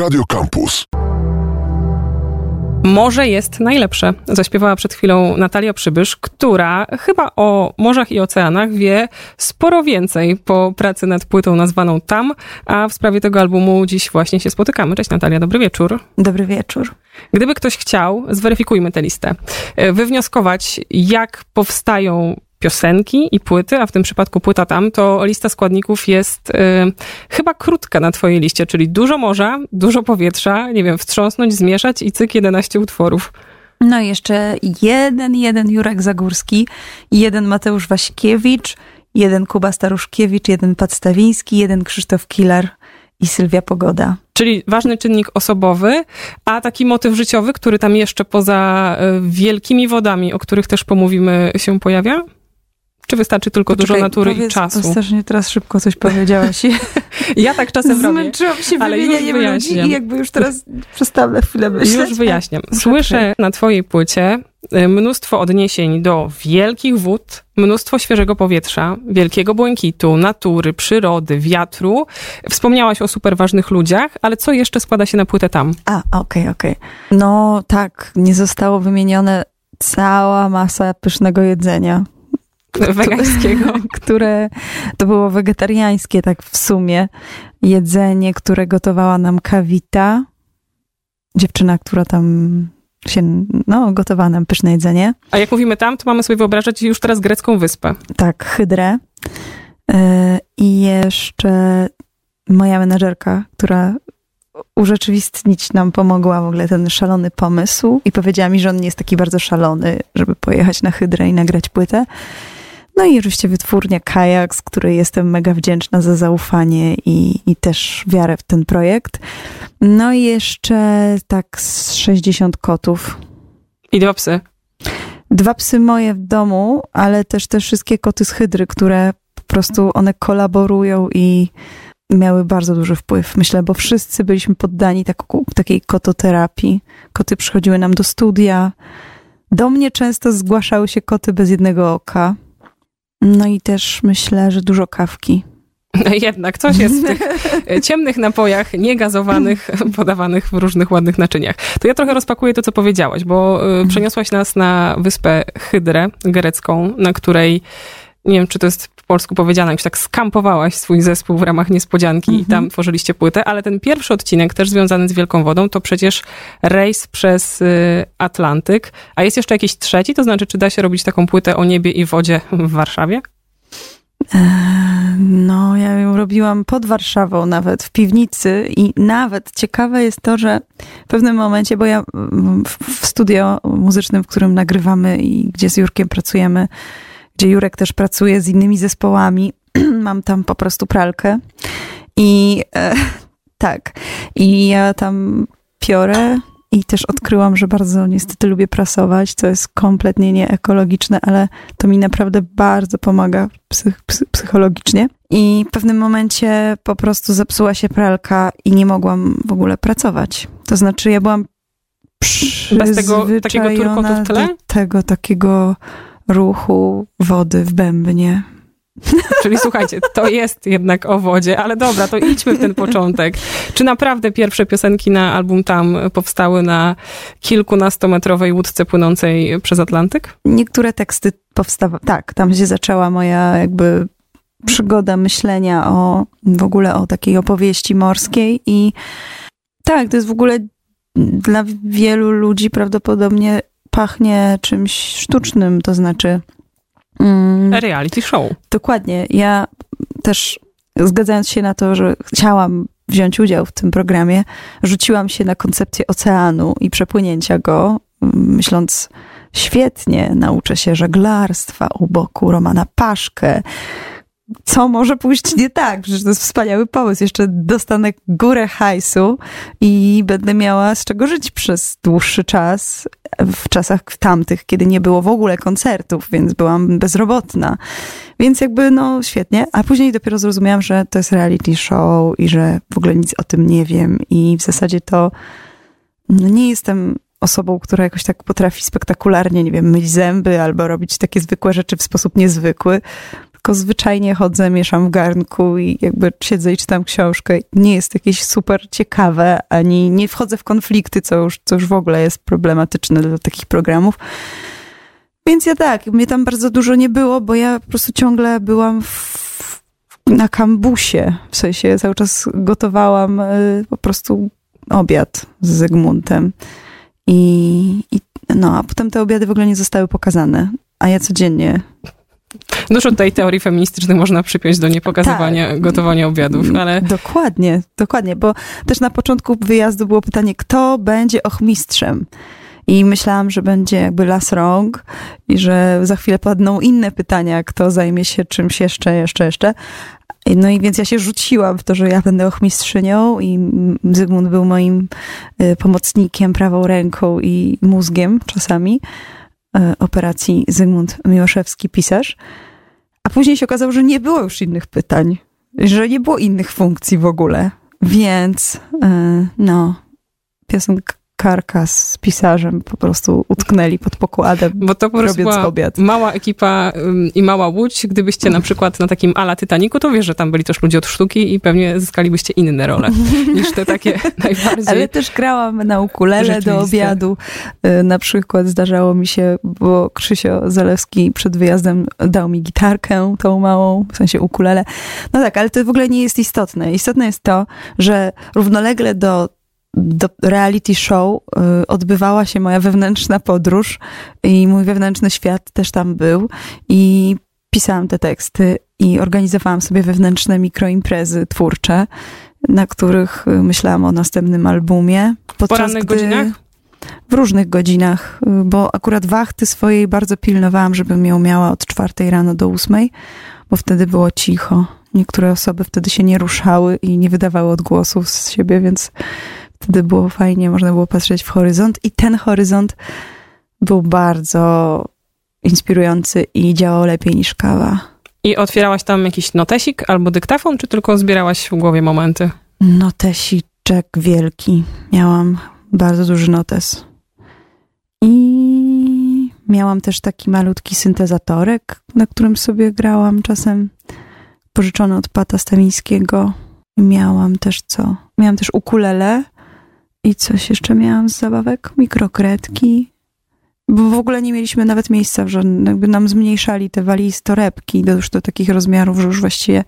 Radio Campus. Morze jest najlepsze. Zaśpiewała przed chwilą Natalia Przybysz, która chyba o morzach i oceanach wie sporo więcej po pracy nad płytą nazwaną Tam, a w sprawie tego albumu dziś właśnie się spotykamy. Cześć Natalia, dobry wieczór. Dobry wieczór. Gdyby ktoś chciał, zweryfikujmy tę listę, wywnioskować, jak powstają piosenki i płyty, a w tym przypadku płyta tam, to lista składników jest y, chyba krótka na twojej liście, czyli dużo morza, dużo powietrza, nie wiem, wstrząsnąć, zmieszać i cyk 11 utworów. No i jeszcze jeden, jeden Jurek Zagórski, jeden Mateusz Waśkiewicz, jeden Kuba Staruszkiewicz, jeden Podstawiński, jeden Krzysztof Kilar i Sylwia Pogoda. Czyli ważny czynnik osobowy, a taki motyw życiowy, który tam jeszcze poza wielkimi wodami, o których też pomówimy, się pojawia? Czy wystarczy tylko Poczekaj, dużo natury powiedz, i czasu? Strasznie teraz szybko coś powiedziałaś. ja tak czasem robię. Zmęczyłam się ale już wyjaśniam. i jakby już teraz przestałam na chwilę myśleć. Już wyjaśniam. Słyszę na twojej płycie y, mnóstwo odniesień do wielkich wód, mnóstwo świeżego powietrza, wielkiego błękitu, natury, przyrody, wiatru. Wspomniałaś o super ważnych ludziach, ale co jeszcze składa się na płytę tam? A, okej, okay, okej. Okay. No tak, nie zostało wymienione cała masa pysznego jedzenia wegańskiego. Które to było wegetariańskie, tak w sumie. Jedzenie, które gotowała nam Kawita. Dziewczyna, która tam się, no, gotowała nam pyszne jedzenie. A jak mówimy tam, to mamy sobie wyobrażać już teraz grecką wyspę. Tak, hydrę. E, I jeszcze moja menedżerka, która urzeczywistnić nam pomogła w ogóle ten szalony pomysł i powiedziała mi, że on nie jest taki bardzo szalony, żeby pojechać na Hydrę i nagrać płytę. No i oczywiście wytwórnia Kajak, z której jestem mega wdzięczna za zaufanie i, i też wiarę w ten projekt. No i jeszcze tak z 60 kotów. I dwa psy. Dwa psy moje w domu, ale też te wszystkie koty z Hydry, które po prostu one kolaborują i miały bardzo duży wpływ, myślę, bo wszyscy byliśmy poddani tak, takiej kototerapii. Koty przychodziły nam do studia. Do mnie często zgłaszały się koty bez jednego oka. No i też myślę, że dużo kawki. No jednak coś jest w tych ciemnych napojach, niegazowanych, podawanych w różnych ładnych naczyniach. To ja trochę rozpakuję to, co powiedziałaś, bo y, mhm. przeniosłaś nas na wyspę Hydrę grecką, na której nie wiem, czy to jest polsku powiedziane, już tak skampowałaś swój zespół w ramach niespodzianki i tam mhm. tworzyliście płytę, ale ten pierwszy odcinek, też związany z Wielką Wodą, to przecież rejs przez y, Atlantyk. A jest jeszcze jakiś trzeci? To znaczy, czy da się robić taką płytę o niebie i wodzie w Warszawie? E, no, ja ją robiłam pod Warszawą, nawet w piwnicy, i nawet ciekawe jest to, że w pewnym momencie, bo ja w studio muzycznym, w którym nagrywamy i gdzie z Jurkiem pracujemy, gdzie Jurek też pracuje z innymi zespołami. Mam tam po prostu pralkę i e, tak. I ja tam piorę i też odkryłam, że bardzo niestety lubię prasować, co jest kompletnie nieekologiczne, ale to mi naprawdę bardzo pomaga psych, psychologicznie. I w pewnym momencie po prostu zepsuła się pralka i nie mogłam w ogóle pracować. To znaczy, ja byłam Bez tego takiego turkotu w tle? tego takiego ruchu wody w bębnie. Czyli słuchajcie, to jest jednak o wodzie, ale dobra, to idźmy w ten początek. Czy naprawdę pierwsze piosenki na album tam powstały na kilkunastometrowej łódce płynącej przez Atlantyk? Niektóre teksty powstawały, tak, tam się zaczęła moja jakby przygoda myślenia o w ogóle o takiej opowieści morskiej i tak, to jest w ogóle dla wielu ludzi prawdopodobnie pachnie czymś sztucznym, to znaczy. Mm, Reality show. Dokładnie. Ja też zgadzając się na to, że chciałam wziąć udział w tym programie, rzuciłam się na koncepcję oceanu i przepłynięcia go, myśląc, świetnie, nauczę się żeglarstwa u boku Romana Paszkę, co może pójść nie tak? Przecież to jest wspaniały pomysł. Jeszcze dostanę górę hajsu i będę miała z czego żyć przez dłuższy czas, w czasach tamtych, kiedy nie było w ogóle koncertów, więc byłam bezrobotna. Więc jakby, no świetnie. A później dopiero zrozumiałam, że to jest reality show i że w ogóle nic o tym nie wiem i w zasadzie to no, nie jestem osobą, która jakoś tak potrafi spektakularnie, nie wiem, myć zęby albo robić takie zwykłe rzeczy w sposób niezwykły tylko zwyczajnie chodzę, mieszam w garnku i jakby siedzę i czytam książkę. Nie jest jakieś super ciekawe, ani nie wchodzę w konflikty, co już, co już w ogóle jest problematyczne dla takich programów. Więc ja tak, mnie tam bardzo dużo nie było, bo ja po prostu ciągle byłam w, na kambusie. W sensie cały czas gotowałam y, po prostu obiad z Zygmuntem. I, I no, a potem te obiady w ogóle nie zostały pokazane. A ja codziennie Dużo tej teorii feministycznych można przypiąć do niepokazywania tak. gotowania obiadów, ale... Dokładnie, dokładnie, bo też na początku wyjazdu było pytanie, kto będzie ochmistrzem? I myślałam, że będzie jakby las rąk i że za chwilę padną inne pytania, kto zajmie się czymś jeszcze, jeszcze, jeszcze. No i więc ja się rzuciłam w to, że ja będę ochmistrzynią i Zygmunt był moim y, pomocnikiem, prawą ręką i mózgiem czasami operacji Zygmunt Miłoszewski, pisarz. A później się okazało, że nie było już innych pytań, że nie było innych funkcji w ogóle. Więc y, no, piosenka karka z pisarzem po prostu utknęli pod pokładem, Bo to po prostu była obiad. mała ekipa i mała łódź. Gdybyście na przykład na takim ala Titaniku, to wiesz, że tam byli też ludzie od sztuki i pewnie zyskalibyście inne role niż te takie najbardziej Ale też grałam na ukulele do obiadu. Y, na przykład zdarzało mi się, bo Krzysio Zalewski przed wyjazdem dał mi gitarkę tą małą, w sensie ukulele. No tak, ale to w ogóle nie jest istotne. Istotne jest to, że równolegle do do reality show y, odbywała się moja wewnętrzna podróż i mój wewnętrzny świat też tam był i pisałam te teksty i organizowałam sobie wewnętrzne mikroimprezy twórcze, na których y, myślałam o następnym albumie. Podczas w porannych godzinach? W różnych godzinach, y, bo akurat wachty swojej bardzo pilnowałam, żebym ją miała od czwartej rano do ósmej, bo wtedy było cicho. Niektóre osoby wtedy się nie ruszały i nie wydawały odgłosów z siebie, więc Wtedy było fajnie, można było patrzeć w horyzont i ten horyzont był bardzo inspirujący i działał lepiej niż kawa. I otwierałaś tam jakiś notesik albo dyktafon, czy tylko zbierałaś w głowie momenty? Notesiczek wielki. Miałam bardzo duży notes. I miałam też taki malutki syntezatorek, na którym sobie grałam czasem, pożyczony od Pata Stamińskiego. Miałam też co? Miałam też ukulele i coś jeszcze miałam z zabawek? Mikrokredki. Bo w ogóle nie mieliśmy nawet miejsca, że jakby nam zmniejszali te waliz torebki do, już do takich rozmiarów, że już właściwie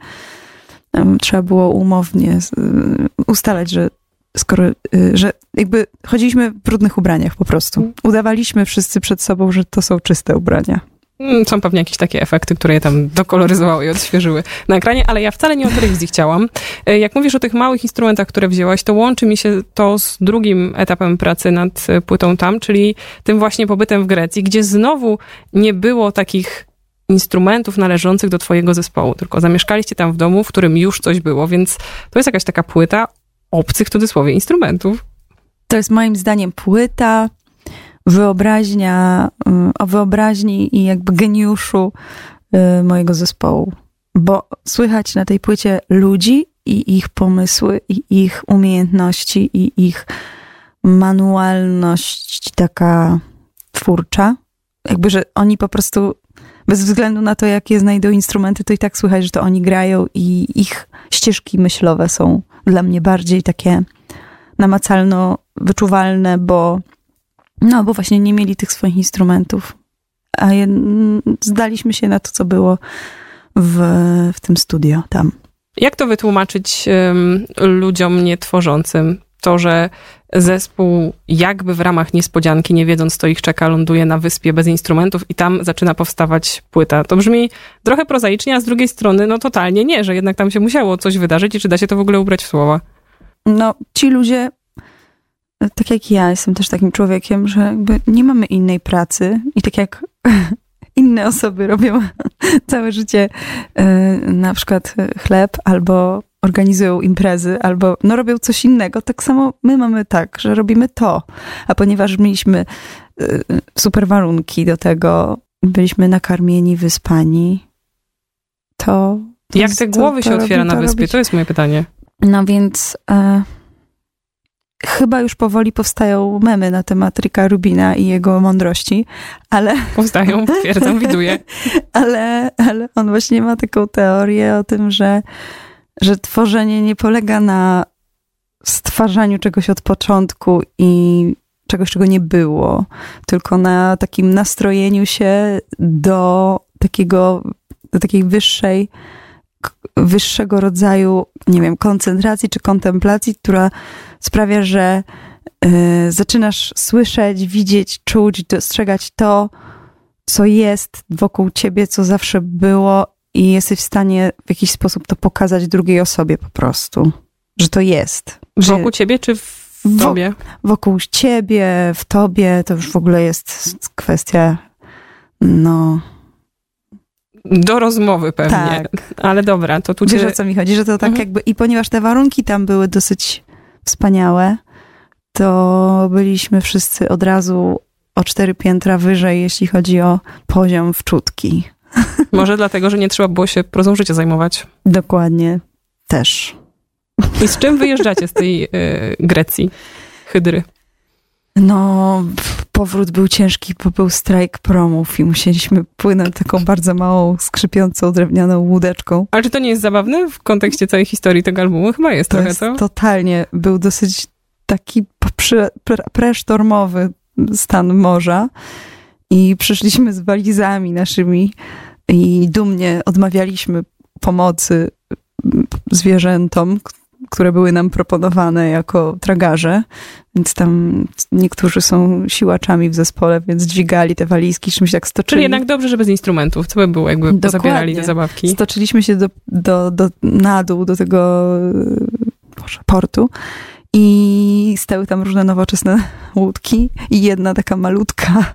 um, trzeba było umownie y, ustalać, że skoro, y, że jakby chodziliśmy w brudnych ubraniach po prostu. Udawaliśmy wszyscy przed sobą, że to są czyste ubrania. Mm, są pewnie jakieś takie efekty, które je tam dokoloryzowały i odświeżyły na ekranie, ale ja wcale nie o telewizji chciałam. E, jak mówisz o tych małych instrumentach, które wzięłaś, to łączy mi się to z drugim etapem pracy nad e, płytą tam, czyli tym właśnie pobytem w Grecji, gdzie znowu nie było takich instrumentów należących do twojego zespołu, tylko zamieszkaliście tam w domu, w którym już coś było, więc to jest jakaś taka płyta obcych w cudzysłowie instrumentów. To jest moim zdaniem płyta wyobraźnia, y, o wyobraźni i jakby geniuszu y, mojego zespołu. Bo słychać na tej płycie ludzi i ich pomysły, i ich umiejętności, i ich manualność taka twórcza. Jakby, że oni po prostu, bez względu na to, jakie znajdą instrumenty, to i tak słychać, że to oni grają i ich ścieżki myślowe są dla mnie bardziej takie namacalno wyczuwalne, bo no, bo właśnie nie mieli tych swoich instrumentów. A je, zdaliśmy się na to, co było w, w tym studio tam. Jak to wytłumaczyć um, ludziom nietworzącym? To, że zespół jakby w ramach niespodzianki, nie wiedząc, co ich czeka, ląduje na wyspie bez instrumentów i tam zaczyna powstawać płyta. To brzmi trochę prozaicznie, a z drugiej strony, no totalnie nie, że jednak tam się musiało coś wydarzyć i czy da się to w ogóle ubrać w słowa? No, ci ludzie tak jak ja, jestem też takim człowiekiem, że jakby nie mamy innej pracy i tak jak inne osoby robią całe życie e, na przykład chleb albo organizują imprezy, albo no robią coś innego, tak samo my mamy tak, że robimy to. A ponieważ mieliśmy e, super warunki do tego, byliśmy nakarmieni, wyspani, to... to Jak te głowy to, to się otwiera na wyspie? Robić. To jest moje pytanie. No więc... E, chyba już powoli powstają memy na temat Ricka Rubina i jego mądrości, ale... Powstają, twierdzą, widuję. ale, ale on właśnie ma taką teorię o tym, że, że tworzenie nie polega na stwarzaniu czegoś od początku i czegoś, czego nie było, tylko na takim nastrojeniu się do takiego, do takiej wyższej, wyższego rodzaju, nie wiem, koncentracji czy kontemplacji, która sprawia, że y, zaczynasz słyszeć, widzieć, czuć, dostrzegać to, co jest wokół ciebie, co zawsze było i jesteś w stanie w jakiś sposób to pokazać drugiej osobie po prostu, że to jest. Wokół ciebie czy w tobie? Wokół ciebie, w tobie, to już w ogóle jest kwestia, no... Do rozmowy pewnie. Tak. Ale dobra, to tu... Wiesz, cię... o co mi chodzi, że to tak mhm. jakby... I ponieważ te warunki tam były dosyć wspaniałe, to byliśmy wszyscy od razu o cztery piętra wyżej, jeśli chodzi o poziom wczutki. Może dlatego, że nie trzeba było się prozą życia zajmować. Dokładnie. Też. I z czym wyjeżdżacie z tej y, Grecji, Hydry? No, powrót był ciężki, bo był strajk promów i musieliśmy płynąć taką bardzo małą, skrzypiącą drewnianą łódeczką. Ale czy to nie jest zabawne w kontekście całej historii tego albumu? Chyba jest to trochę, jest co? Totalnie. Był dosyć taki pre, pre, presztormowy stan morza i przyszliśmy z walizami naszymi i dumnie odmawialiśmy pomocy zwierzętom, które były nam proponowane jako tragarze, więc tam niektórzy są siłaczami w zespole, więc dźwigali te walizki, czymś tak stoczyli. Czyli jednak dobrze, że bez instrumentów, co by było, jakby Dokładnie. zabierali te zabawki. Stoczyliśmy się do, do, do, na dół do tego Boże, portu i stały tam różne nowoczesne łódki i jedna taka malutka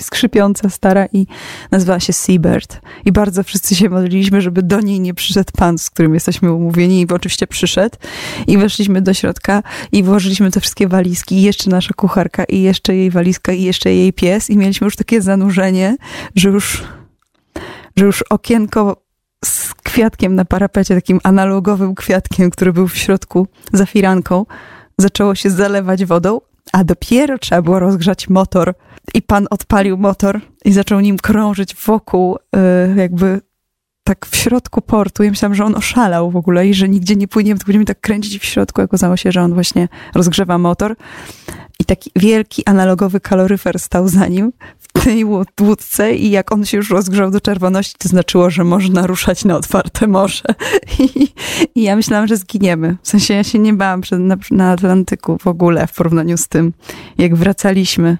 skrzypiąca stara i nazywała się Seabird. I bardzo wszyscy się modliliśmy, żeby do niej nie przyszedł pan, z którym jesteśmy umówieni i oczywiście przyszedł. I weszliśmy do środka i włożyliśmy te wszystkie walizki i jeszcze nasza kucharka i jeszcze jej walizka i jeszcze jej pies i mieliśmy już takie zanurzenie, że już, że już okienko z kwiatkiem na parapecie, takim analogowym kwiatkiem, który był w środku za firanką, zaczęło się zalewać wodą, a dopiero trzeba było rozgrzać motor. I pan odpalił motor i zaczął nim krążyć wokół, y, jakby tak w środku portu. Ja myślałam, że on oszalał w ogóle i że nigdzie nie płyniemy, tylko będziemy tak kręcić w środku. Okazało się, że on właśnie rozgrzewa motor. I taki wielki analogowy kaloryfer stał za nim w tej łódce i jak on się już rozgrzał do czerwoności, to znaczyło, że można ruszać na otwarte morze. I, i ja myślałam, że zginiemy. W sensie ja się nie bałam na, na Atlantyku w ogóle w porównaniu z tym, jak wracaliśmy.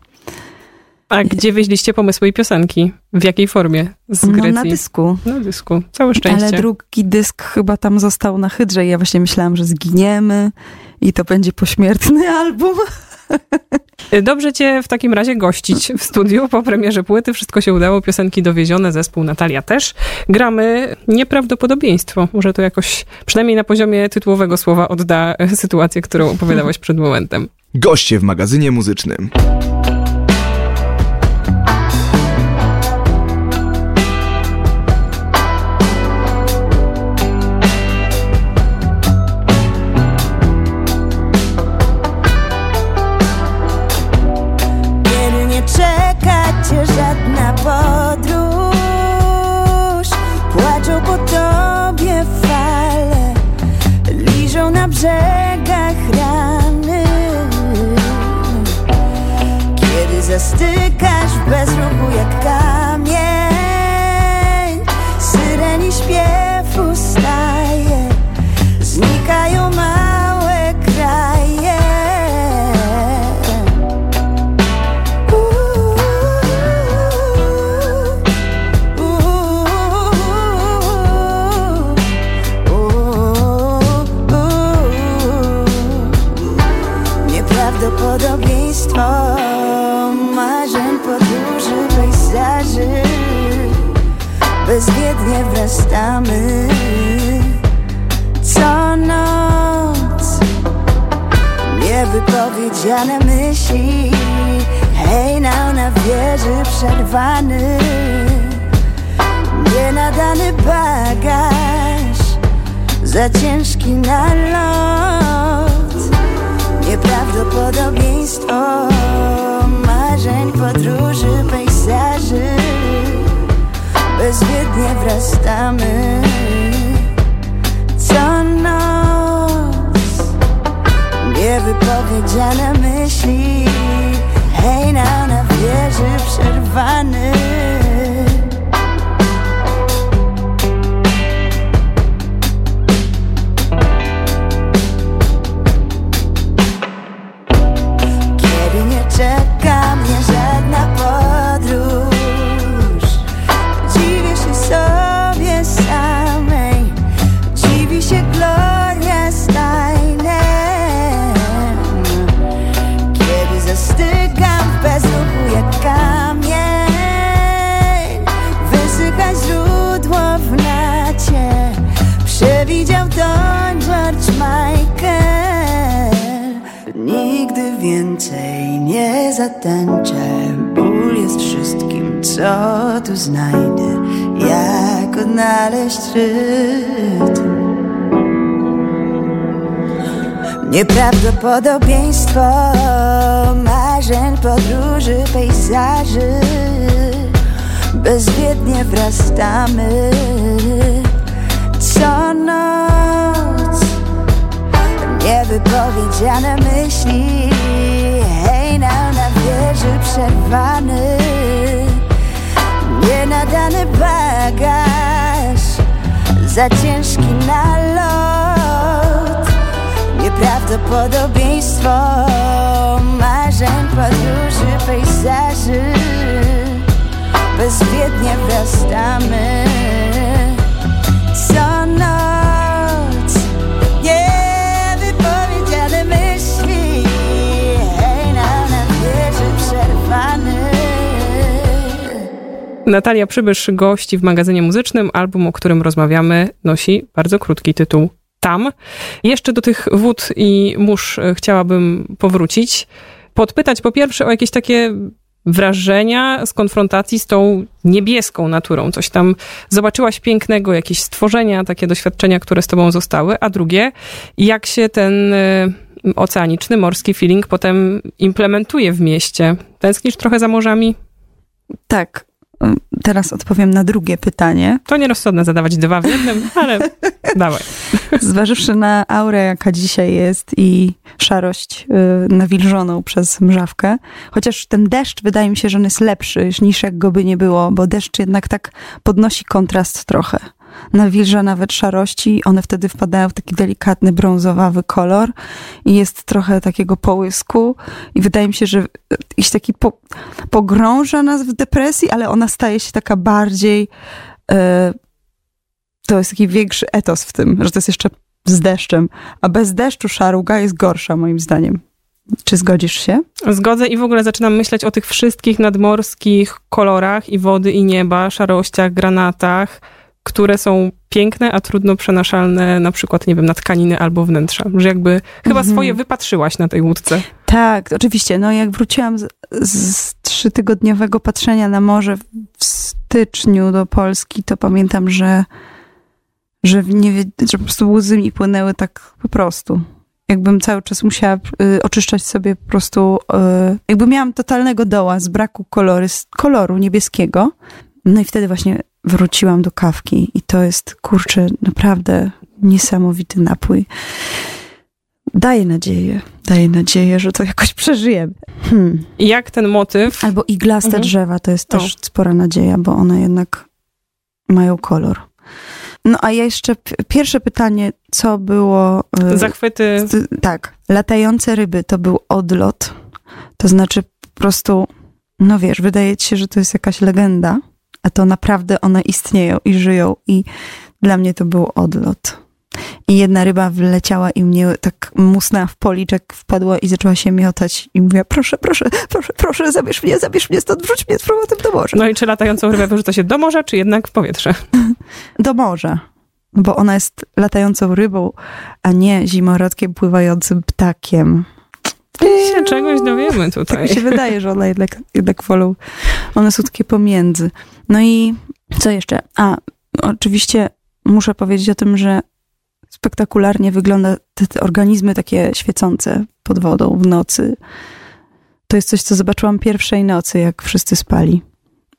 A gdzie wieźliście pomysły i piosenki? W jakiej formie z Grecji? No, na dysku. Na dysku. Całe szczęście. Ale drugi dysk chyba tam został na hydrze i ja właśnie myślałam, że zginiemy i to będzie pośmiertny album. Dobrze cię w takim razie gościć w studiu po premierze płyty. Wszystko się udało, piosenki dowiezione, zespół Natalia też. Gramy nieprawdopodobieństwo. Może to jakoś, przynajmniej na poziomie tytułowego słowa odda sytuację, którą opowiadałaś przed momentem. Goście w magazynie muzycznym. mamy. Co noc Niewypowiedziane myśli. Hej na wieży przerwany. Rytm Nieprawdopodobieństwo marzeń, podróży, pejzaży. Bezwiednie wrastamy. Co noc? Niewypowiedziane myśli. Hej, na, na wieży przerwany. Nienadany bagaż Za ciężki na lot Nieprawdopodobieństwo Marzeń, podróży, pejzaży. Bezwiednie wrastamy Natalia Przybysz gości w magazynie muzycznym. Album, o którym rozmawiamy, nosi bardzo krótki tytuł Tam. Jeszcze do tych wód i mórz e, chciałabym powrócić. Podpytać po pierwsze o jakieś takie wrażenia z konfrontacji z tą niebieską naturą. Coś tam zobaczyłaś pięknego, jakieś stworzenia, takie doświadczenia, które z tobą zostały. A drugie, jak się ten e, oceaniczny, morski feeling potem implementuje w mieście. Tęsknisz trochę za morzami? Tak. Teraz odpowiem na drugie pytanie. To nierozsądne zadawać dwa w jednym, ale dawaj. Zważywszy na aurę, jaka dzisiaj jest i szarość y, nawilżoną przez mrzawkę, chociaż ten deszcz wydaje mi się, że on jest lepszy niż jak go by nie było, bo deszcz jednak tak podnosi kontrast trochę. Nawilża nawet szarości, one wtedy wpadają w taki delikatny brązowawy kolor i jest trochę takiego połysku i wydaje mi się, że jakiś taki po, pogrąża nas w depresji, ale ona staje się taka bardziej y, to jest taki większy etos w tym, że to jest jeszcze z deszczem, a bez deszczu szaruga jest gorsza moim zdaniem. Czy zgodzisz się? Zgodzę i w ogóle zaczynam myśleć o tych wszystkich nadmorskich kolorach i wody i nieba, szarościach, granatach, które są piękne, a trudno przenaszalne na przykład, nie wiem, na tkaniny albo wnętrza. Że jakby chyba Mhm. swoje wypatrzyłaś na tej łódce. Tak, oczywiście. No jak wróciłam z, z trzytygodniowego patrzenia na morze w styczniu do Polski, to pamiętam, że, że, nie, że po prostu łzy mi płynęły tak po prostu. Jakbym cały czas musiała y, oczyszczać sobie po prostu, y, jakby miałam totalnego doła z braku kolory, z koloru niebieskiego. No i wtedy właśnie wróciłam do kawki i to jest, kurczę, naprawdę niesamowity napój. Daje nadzieję, daje nadzieję, że to jakoś przeżyjemy. Hmm. Jak ten motyw, Albo iglaste Mhm. drzewa to jest O. też spora nadzieja, bo one jednak mają kolor. No a ja jeszcze pierwsze pytanie, co było. y, zachwyty, tak, latające ryby to był odlot. To znaczy po prostu, no wiesz, wydaje ci się, że to jest jakaś legenda, a to naprawdę one istnieją i żyją. I dla mnie to był odlot. I jedna ryba wleciała i mnie tak musnęła w policzek, wpadła i zaczęła się miotać. I mówiła, proszę, proszę, proszę, proszę, zabierz mnie, zabierz mnie stąd, wrzuć mnie z powrotem do morza. no i czy latającą rybę wyrzuca się do morza, czy jednak w powietrze? Do morza. Bo ona jest latającą rybą, a nie zimorodkiem pływającym ptakiem. się czegoś dowiemy Tak tutaj. mi się wydaje, że one jednak, jednak wolą. One są takie pomiędzy. No i co jeszcze? A, oczywiście muszę powiedzieć o tym, że spektakularnie wygląda te, te organizmy takie świecące pod wodą w nocy. To jest coś, co zobaczyłam pierwszej nocy, jak wszyscy spali.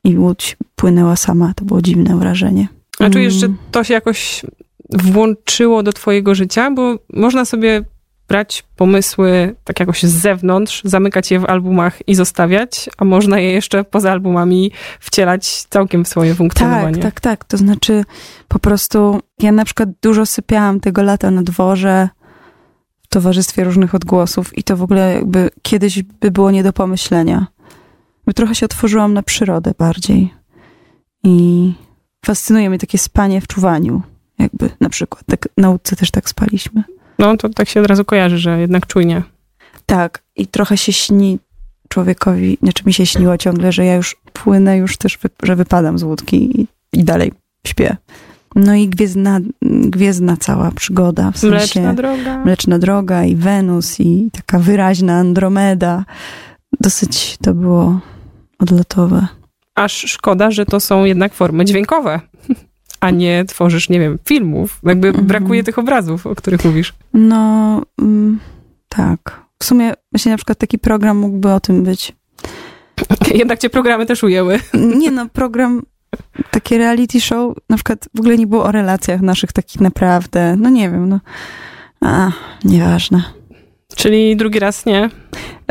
I łódź płynęła sama. To było dziwne wrażenie. A czujesz, że Mm. to się jakoś włączyło do twojego życia? Bo można sobie brać pomysły tak jakoś z zewnątrz, zamykać je w albumach i zostawiać, a można je jeszcze poza albumami wcielać całkiem w swoje funkcjonowanie. Tak, tak, tak. To znaczy po prostu ja na przykład dużo sypiałam tego lata na dworze w towarzystwie różnych odgłosów i to w ogóle jakby kiedyś by było nie do pomyślenia. Bo trochę się otworzyłam na przyrodę bardziej. I fascynuje mnie takie spanie w czuwaniu. Jakby na przykład. Tak, na łódce też tak spaliśmy. No to tak się od razu kojarzy, że jednak czujnie. Tak, i trochę się śni człowiekowi, znaczy mi się śniło ciągle, że ja już płynę, już też, wy, że wypadam z łódki i, i dalej śpię. No i gwiezdna, gwiezdna cała przygoda, w sensie Mleczna droga. Mleczna Droga i Wenus i taka wyraźna Andromeda. Dosyć to było odlotowe. Aż szkoda, że to są jednak formy dźwiękowe, a nie tworzysz, nie wiem, filmów. Jakby Mhm. brakuje tych obrazów, o których mówisz. No, mm, tak. W sumie myślę, na przykład taki program mógłby o tym być. Jednak cię programy też ujęły. Nie no, program, takie reality show, na przykład w ogóle nie było o relacjach naszych takich naprawdę, no nie wiem, no. A, nieważne. Czyli drugi raz nie.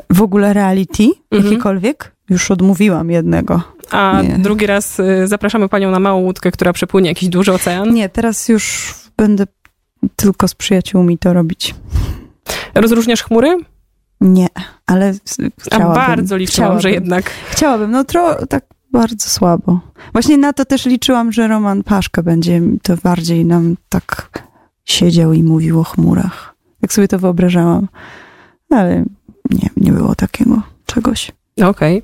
W ogóle reality, Mhm. jakiekolwiek, już odmówiłam jednego. A Nie. drugi raz y, zapraszamy panią na małą łódkę, która przepłynie jakiś duży ocean. Nie, teraz już będę tylko z przyjaciółmi to robić. Rozróżniasz chmury? Nie, ale s- A chciałabym. bardzo liczyłam, że Chciałabym. jednak. Chciałabym, no tro, tak bardzo słabo. Właśnie na to też liczyłam, że Roman Paszka będzie to bardziej nam tak siedział i mówił o chmurach. Jak sobie to wyobrażałam. Ale nie, nie było takiego czegoś. Okej.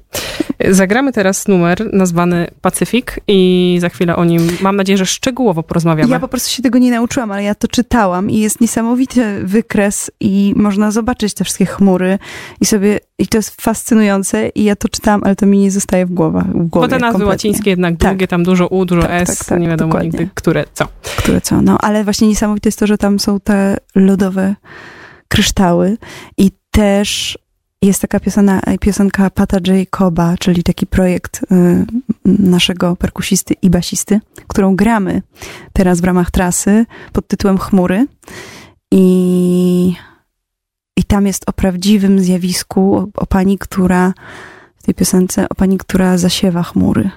Zagramy teraz numer nazwany Pacyfik i za chwilę o nim, mam nadzieję, że szczegółowo porozmawiamy. Ja po prostu się tego nie nauczyłam, ale ja to czytałam i jest niesamowity wykres i można zobaczyć te wszystkie chmury i sobie, i to jest fascynujące i ja to czytałam, ale to mi nie zostaje w, głowa, w głowie Bo te nazwy kompletnie. łacińskie jednak Tak. długie, tam dużo U, dużo Tak, S, tak, tak, nie wiadomo dokładnie. nigdy, które co. które co, no ale właśnie niesamowite jest to, że tam są te lodowe kryształy i też jest taka piosana, piosenka Pata Jacoba, czyli taki projekt y, naszego perkusisty i basisty, którą gramy teraz w ramach trasy pod tytułem Chmury i, i tam jest o prawdziwym zjawisku, o, o pani, która w tej piosence, o pani, która zasiewa chmury,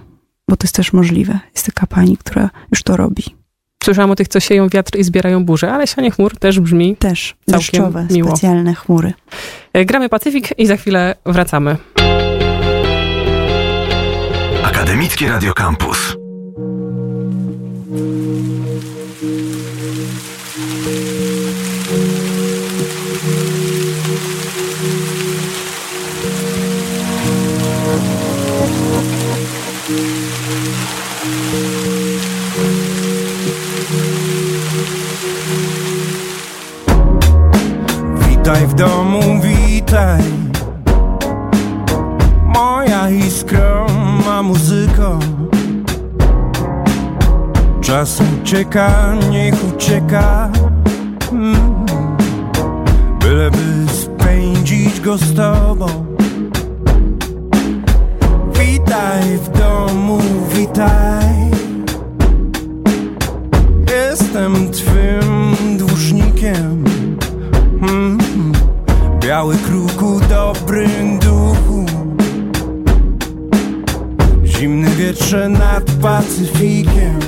bo to jest też możliwe. Jest taka pani, która już to robi. Słyszałam o tych, co sieją wiatr i zbierają burze, ale sianie chmur też brzmi. Też Całkiem deszczowe, miło. specjalne chmury. E, Gramy Pacyfik i za chwilę wracamy. Akademicki Radio Campus. Witaj w domu, witaj. Moja iskra ma muzyką Czas ucieka, niech ucieka. Mm. Byleby spędzić go z tobą. Witaj w domu, witaj. Jestem twym dłużnikiem Biały kruku, dobry duchu. Zimny wietrze nad Pacyfikiem.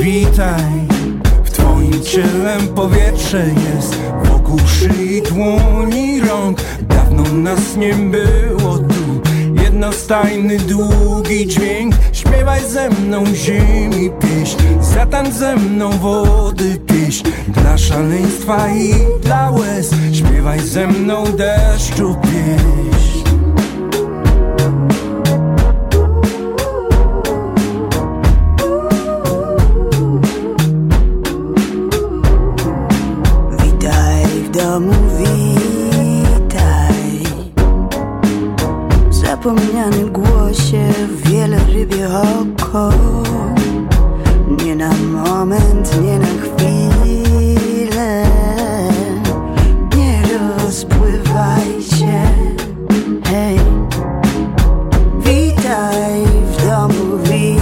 Witaj W twoim ciele powietrze jest. Wokół szyi, dłoni, rąk. Dawno nas nie było Jednostajny, długi dźwięk. Śpiewaj ze mną ziemi pieśń Zatań ze mną wody pieśń. Dla szaleństwa i dla łez Śpiewaj ze mną deszczu pieśń Nie na moment, nie na chwilę. Nie rozpływaj się Hej. Witaj w domu, witaj.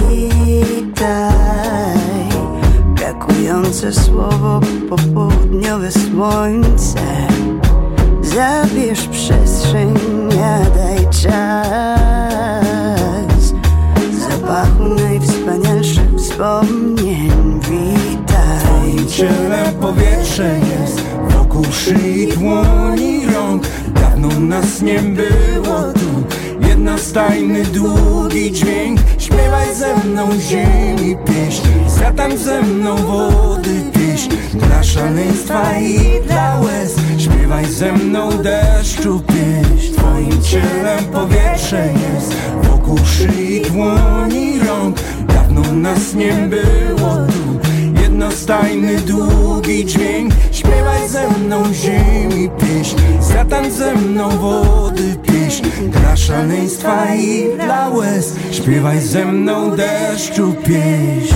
Brakujące słowo, popołudniowe słońce. Zabierz przestrzeń, ja daj czas Zapachu najwspanialszych wspomnień. Witaj Cielem powietrze jest wokół szyi, dłoni, rąk. Dawno nas nie było tu. Jednostajny, długi dźwięk. Śpiewaj ze mną ziemi pieśń. Zatań ze mną wody pieśń. Dla szaleństwa i dla łez. Śpiewaj ze mną deszczu pieśń. Twoim cielem powietrze jest Wokół szyi, dłoni, rąk Dawno nas nie było tu. Jednostajny, długi dźwięk Śpiewaj ze mną ziemi pieśń Zatań ze mną wody pieśń. Dla szaleństwa i dla łez Śpiewaj ze mną deszczu pieśń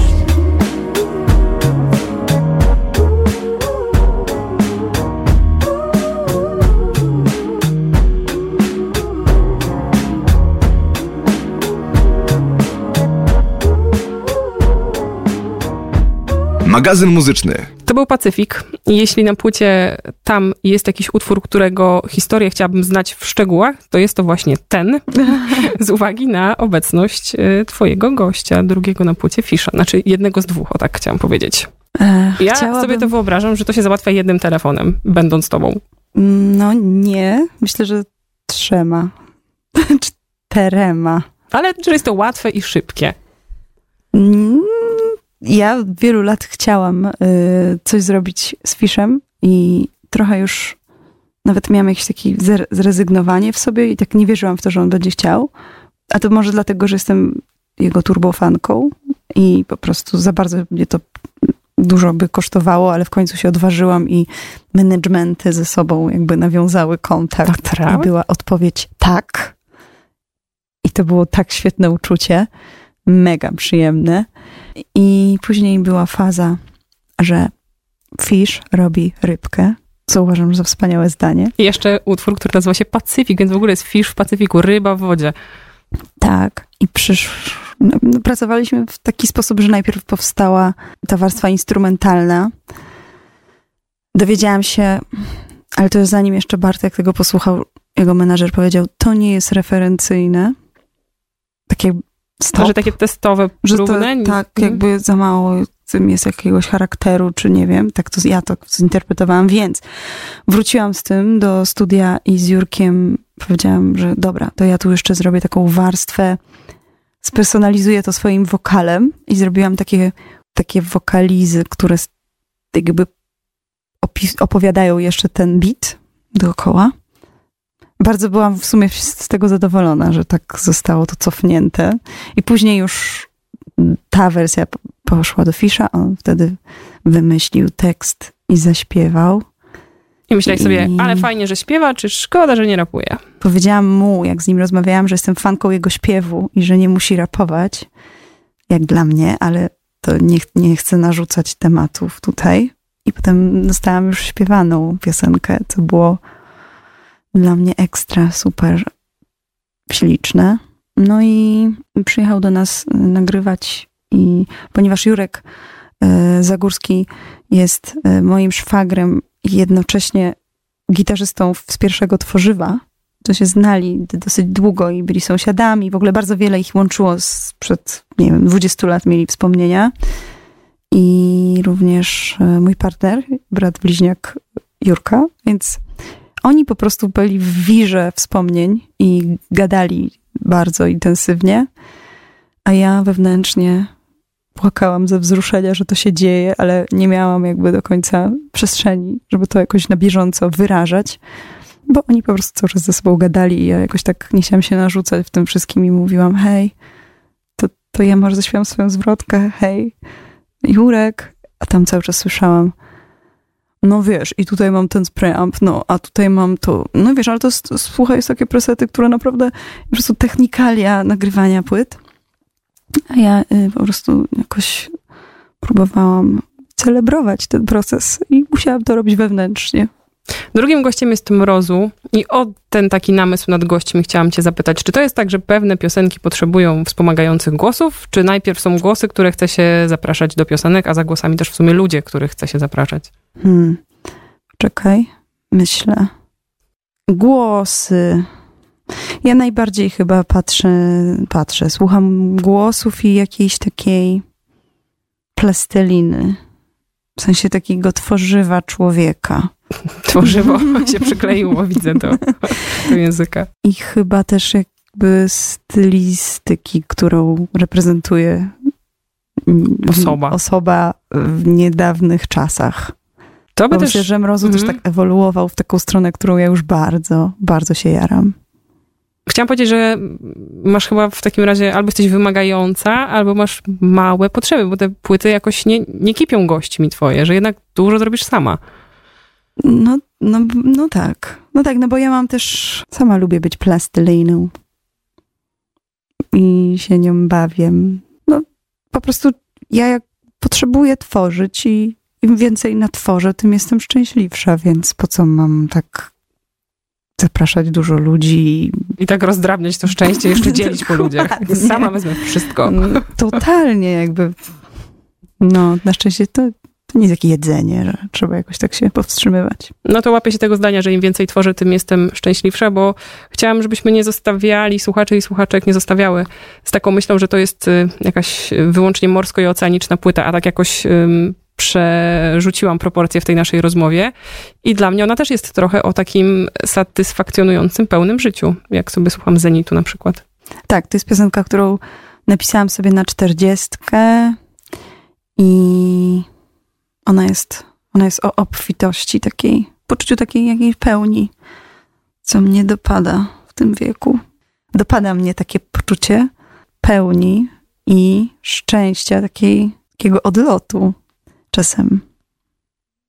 Magazyn muzyczny. To był Pacyfik. I jeśli na płycie tam jest jakiś utwór, którego historię chciałabym znać w szczegółach, to jest to właśnie ten, z uwagi na obecność y, twojego gościa, drugiego na płycie Fisza. Znaczy jednego z dwóch, o tak chciałam powiedzieć. E, Ja chciałabym- sobie to wyobrażam, że to się załatwia jednym telefonem, będąc tobą. No nie, myślę, że trzema. Czterema. Ale że jest to łatwe i szybkie. Ja od wielu lat chciałam y, coś zrobić z Fiszem i trochę już nawet miałam jakieś takie zre- zrezygnowanie w sobie i tak nie wierzyłam w to, że on będzie chciał. A to może dlatego, że jestem jego turbofanką i po prostu za bardzo mnie to dużo by kosztowało, ale w końcu się odważyłam i managementy ze sobą jakby nawiązały kontakt. Tak, I była odpowiedź tak. I to było tak świetne uczucie, mega przyjemne. I później była faza, że fish robi rybkę, co uważam za wspaniałe zdanie. I jeszcze utwór, który nazywa się Pacyfik, więc w ogóle jest fisz w Pacyfiku, ryba w wodzie. Tak. I przysz... no, no, pracowaliśmy w taki sposób, że najpierw powstała ta warstwa instrumentalna. Dowiedziałam się, ale to jest zanim jeszcze Bartek tego posłuchał, jego menadżer powiedział, to nie jest referencyjne. Takie stop. Że takie testowe, że to, tak, jakby za mało tym jest jakiegoś charakteru, czy nie wiem, tak to ja to zinterpretowałam, więc wróciłam z tym do studia i z Jurkiem powiedziałam, że dobra, to ja tu jeszcze zrobię taką warstwę, spersonalizuję to swoim wokalem i zrobiłam takie, takie wokalizy, które jakby opowiadają jeszcze ten beat dookoła. Bardzo byłam w sumie z tego zadowolona, że tak zostało to cofnięte. I później już ta wersja poszła do Fisza, on wtedy wymyślił tekst i zaśpiewał. I myślałeś sobie, I- ale fajnie, że śpiewa, czy szkoda, że nie rapuje. Powiedziałam mu, jak z nim rozmawiałam, że jestem fanką jego śpiewu i że nie musi rapować, jak dla mnie, ale to nie, nie chcę narzucać tematów tutaj. I potem dostałam już śpiewaną piosenkę, co było dla mnie ekstra, super śliczne. No i przyjechał do nas y, nagrywać i ponieważ Jurek y, Zagórski jest y, moim szwagrem i jednocześnie gitarzystą z pierwszego tworzywa, to się znali dosyć długo i byli sąsiadami. W ogóle bardzo wiele ich łączyło sprzed, nie wiem, 20 lat mieli wspomnienia. I również mój partner, brat bliźniak Jurka, więc oni po prostu byli w wirze wspomnień i gadali bardzo intensywnie, a ja wewnętrznie płakałam ze wzruszenia, że to się dzieje, ale nie miałam jakby do końca przestrzeni, żeby to jakoś na bieżąco wyrażać, bo oni po prostu cały czas ze sobą gadali i ja jakoś tak nie chciałam się narzucać w tym wszystkim i mówiłam, hej, to, to ja może zaśpiewam swoją zwrotkę, hej, Jurek, a tam cały czas słyszałam, no wiesz, i tutaj mam ten preamp, no, a tutaj mam to, no wiesz, ale to jest, słuchaj, jest takie presety, które naprawdę po prostu technikalia nagrywania płyt, a ja y, po prostu jakoś próbowałam celebrować ten proces i musiałam to robić wewnętrznie. Drugim gościem jest Mrozu i o ten taki namysł nad gośćmi chciałam cię zapytać, czy to jest tak, że pewne piosenki potrzebują wspomagających głosów, czy najpierw są głosy, które chce się zapraszać do piosenek, a za głosami też w sumie ludzie, których chce się zapraszać? Hmm. Czekaj, myślę. Głosy. Ja najbardziej chyba patrzę, patrzę, słucham głosów i jakiejś takiej plasteliny. W sensie takiego tworzywa człowieka. Tworzywo się przykleiło, widzę to do języka. I chyba też jakby stylistyki, którą reprezentuje mm, Osoba. osoba w niedawnych czasach. To by Bo też... myślę, że Mrozu też Mhm. tak ewoluował w taką stronę, którą ja już bardzo, bardzo się jaram. Chciałam powiedzieć, że masz chyba w takim razie albo jesteś wymagająca, albo masz małe potrzeby, bo te płyty jakoś nie, nie kipią gośćmi twoje, że jednak dużo zrobisz sama. No, no, no tak. No tak, no bo ja mam też, sama lubię być plastyliną. I się nią bawię. No po prostu ja jak potrzebuję tworzyć i im więcej natworzę, tym jestem szczęśliwsza, więc po co mam tak zapraszać dużo ludzi? I tak rozdrabniać to szczęście, jeszcze dzielić po ludziach. Sama wezmę wszystko. Mm, Totalnie jakby. No, na szczęście to, to nie jest takie jedzenie, że trzeba jakoś tak się powstrzymywać. No to łapię się tego zdania, że im więcej tworzę, tym jestem szczęśliwsza, bo chciałam, żebyśmy nie zostawiali, słuchaczy i słuchaczek nie zostawiały z taką myślą, że to jest y, jakaś y, wyłącznie morsko i oceaniczna płyta, a tak jakoś ym, przerzuciłam proporcje w tej naszej rozmowie i dla mnie ona też jest trochę o takim satysfakcjonującym, pełnym życiu, jak sobie słucham Zenitu na przykład. Tak, to jest piosenka, którą napisałam sobie na czterdziestkę ona jest, ona jest o obfitości takiej, poczuciu takiej jakiejś pełni, co mnie dopada w tym wieku. Dopada mnie takie poczucie pełni i szczęścia, takiej, takiego odlotu czasem.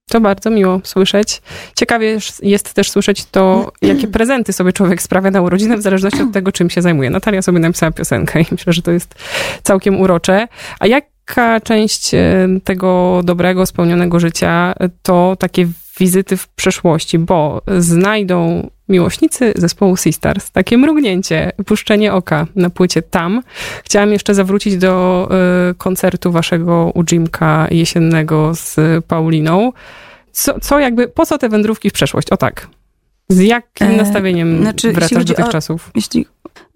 To bardzo miło słyszeć. Ciekawie jest też słyszeć to, jakie prezenty sobie człowiek sprawia na urodziny, w zależności od tego, czym się zajmuje. Natalia sobie napisała piosenkę i myślę, że to jest całkiem urocze. A jaka część e, tego dobrego, spełnionego życia e, to takie wizyty w przeszłości? Bo znajdą miłośnicy zespołu Sistars takie mrugnięcie, puszczenie oka na płycie tam. Chciałam jeszcze zawrócić do e, koncertu waszego u Jimka jesiennego z Pauliną. Co, co jakby, po co te wędrówki w przeszłość? O tak. Z jakim E, nastawieniem znaczy, wracasz do tych o- czasów? Jeśli,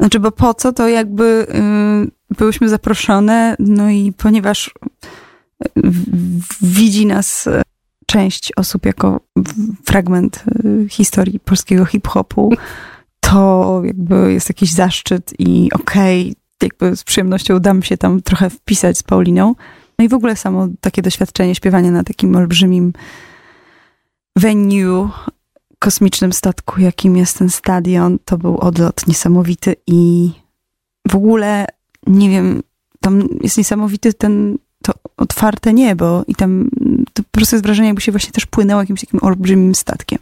znaczy, bo po co, to jakby y, byłyśmy zaproszone, no i ponieważ w- widzi nas y, część osób jako fragment y, historii polskiego hip-hopu, to jakby jest jakiś zaszczyt i okej, jakby z przyjemnością dam się tam trochę wpisać z Pauliną. No i w ogóle samo takie doświadczenie śpiewania na takim olbrzymim venue, kosmicznym statku, jakim jest ten stadion, to był odlot niesamowity i w ogóle, nie wiem, tam jest niesamowity ten, to otwarte niebo i tam to po prostu jest wrażenie, jakby się właśnie też płynęło jakimś takim olbrzymim statkiem.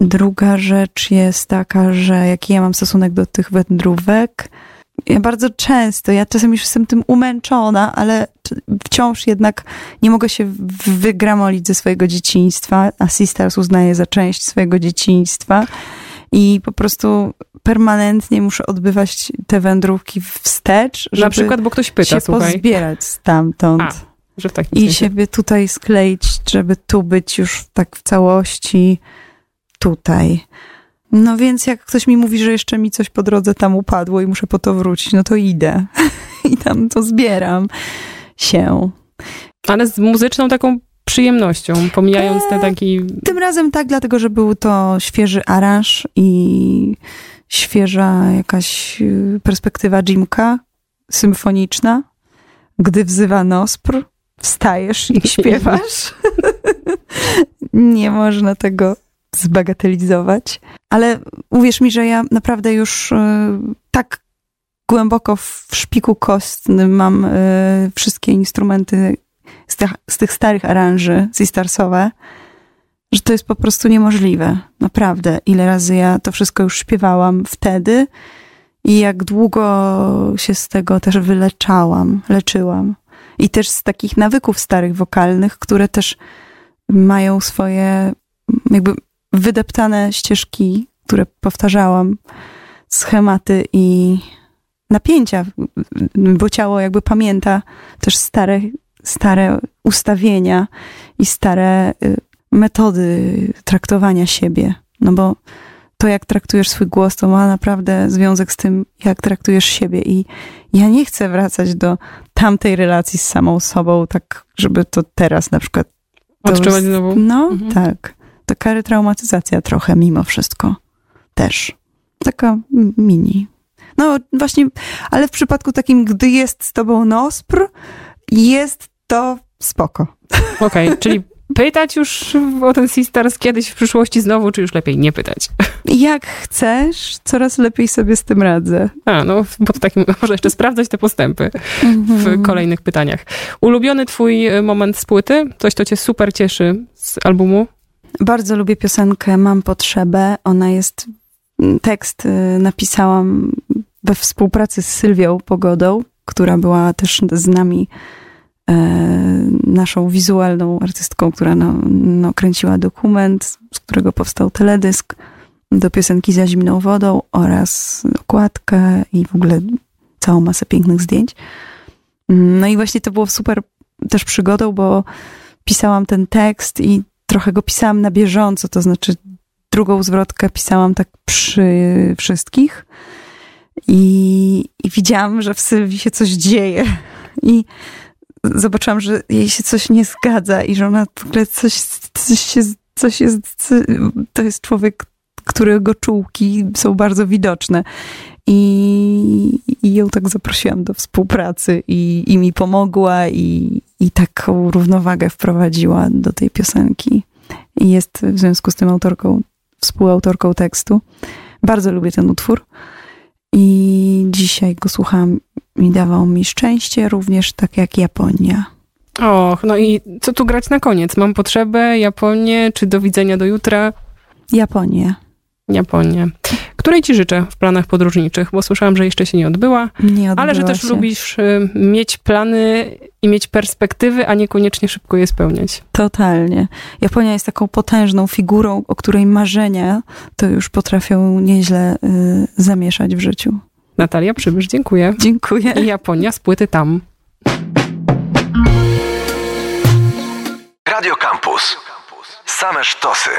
Druga rzecz jest taka, że jaki ja mam stosunek do tych wędrówek, ja bardzo często, ja czasem już jestem tym umęczona, ale wciąż jednak nie mogę się wygramolić ze swojego dzieciństwa, a Sisters uznaję za część swojego dzieciństwa i po prostu permanentnie muszę odbywać te wędrówki wstecz, żeby Na przykład, bo ktoś pyta, się słuchaj. pozbierać stamtąd. A, że w takim I sensie. siebie tutaj skleić, żeby tu być już tak w całości tutaj. No więc jak ktoś mi mówi, że jeszcze mi coś po drodze tam upadło i muszę po to wrócić, no to idę. I tam to zbieram się. Ale z muzyczną taką przyjemnością, pomijając ten taki... Tym razem tak, dlatego że był to świeży aranż i świeża jakaś y, perspektywa Jimka symfoniczna. Gdy wzywa Nospr, wstajesz i śpiewasz. Nie można tego zbagatelizować. Ale uwierz mi, że ja naprawdę już y, tak głęboko w szpiku kostnym mam y, wszystkie instrumenty z tych, z tych starych aranży Sistarsowe, że to jest po prostu niemożliwe. Naprawdę. Ile razy ja to wszystko już śpiewałam wtedy i jak długo się z tego też wyleczałam, leczyłam. I też z takich nawyków starych wokalnych, które też mają swoje jakby wydeptane ścieżki, które powtarzałam, schematy i napięcia, bo ciało jakby pamięta też stare, stare ustawienia i stare y, metody traktowania siebie. No bo to, jak traktujesz swój głos, to ma naprawdę związek z tym, jak traktujesz siebie. I ja nie chcę wracać do tamtej relacji z samą sobą, tak, żeby to teraz na przykład. Odczuwać znowu. No, Mhm. tak. Taka retraumatyzacja trochę, mimo wszystko. Też. Taka mini. No właśnie, ale w przypadku takim, gdy jest z tobą nospr, jest to spoko. Okej, czyli pytać już o ten Sisters kiedyś w przyszłości znowu, czy już lepiej nie pytać? Jak chcesz, coraz lepiej sobie z tym radzę. A, no, bo to takim, może jeszcze sprawdzać te postępy w Mhm. kolejnych pytaniach. Ulubiony twój moment z płyty? Coś, co cię super cieszy z albumu? Bardzo lubię piosenkę Mam potrzebę. Ona jest, tekst y, napisałam we współpracy z Sylwią Pogodą, która była też z nami e, naszą wizualną artystką, która no, no, kręciła dokument, z którego powstał teledysk do piosenki Za zimną wodą oraz okładkę i w ogóle całą masę pięknych zdjęć. No i właśnie to było super też przygodą, bo pisałam ten tekst i trochę go pisałam na bieżąco, to znaczy drugą zwrotkę pisałam tak przy wszystkich i, i widziałam, że w Sylwii się coś dzieje i zobaczyłam, że jej się coś nie zgadza i że ona w ogóle coś, coś, się, coś jest, to jest człowiek, którego czułki są bardzo widoczne. I, I ją tak zaprosiłam do współpracy i, i mi pomogła i, i taką równowagę wprowadziła do tej piosenki. I jest w związku z tym autorką, współautorką tekstu. Bardzo lubię ten utwór. I dzisiaj go słucham i dawał mi szczęście, również tak jak Japonia. Och, no i co tu grać na koniec? Mam potrzebę, Japonię, czy do widzenia do jutra? Japonię. Japonię. Której ci życzę w planach podróżniczych? Bo słyszałam, że jeszcze się nie odbyła, Nie ale że też się. lubisz y, mieć plany i mieć perspektywy, a niekoniecznie szybko je spełniać. Totalnie. Japonia jest taką potężną figurą, o której marzenia to już potrafią nieźle y, zamieszać w życiu. Natalia Przybysz, dziękuję. Dziękuję. I Japonia z płyty tam. Radio Campus. Same sztosy.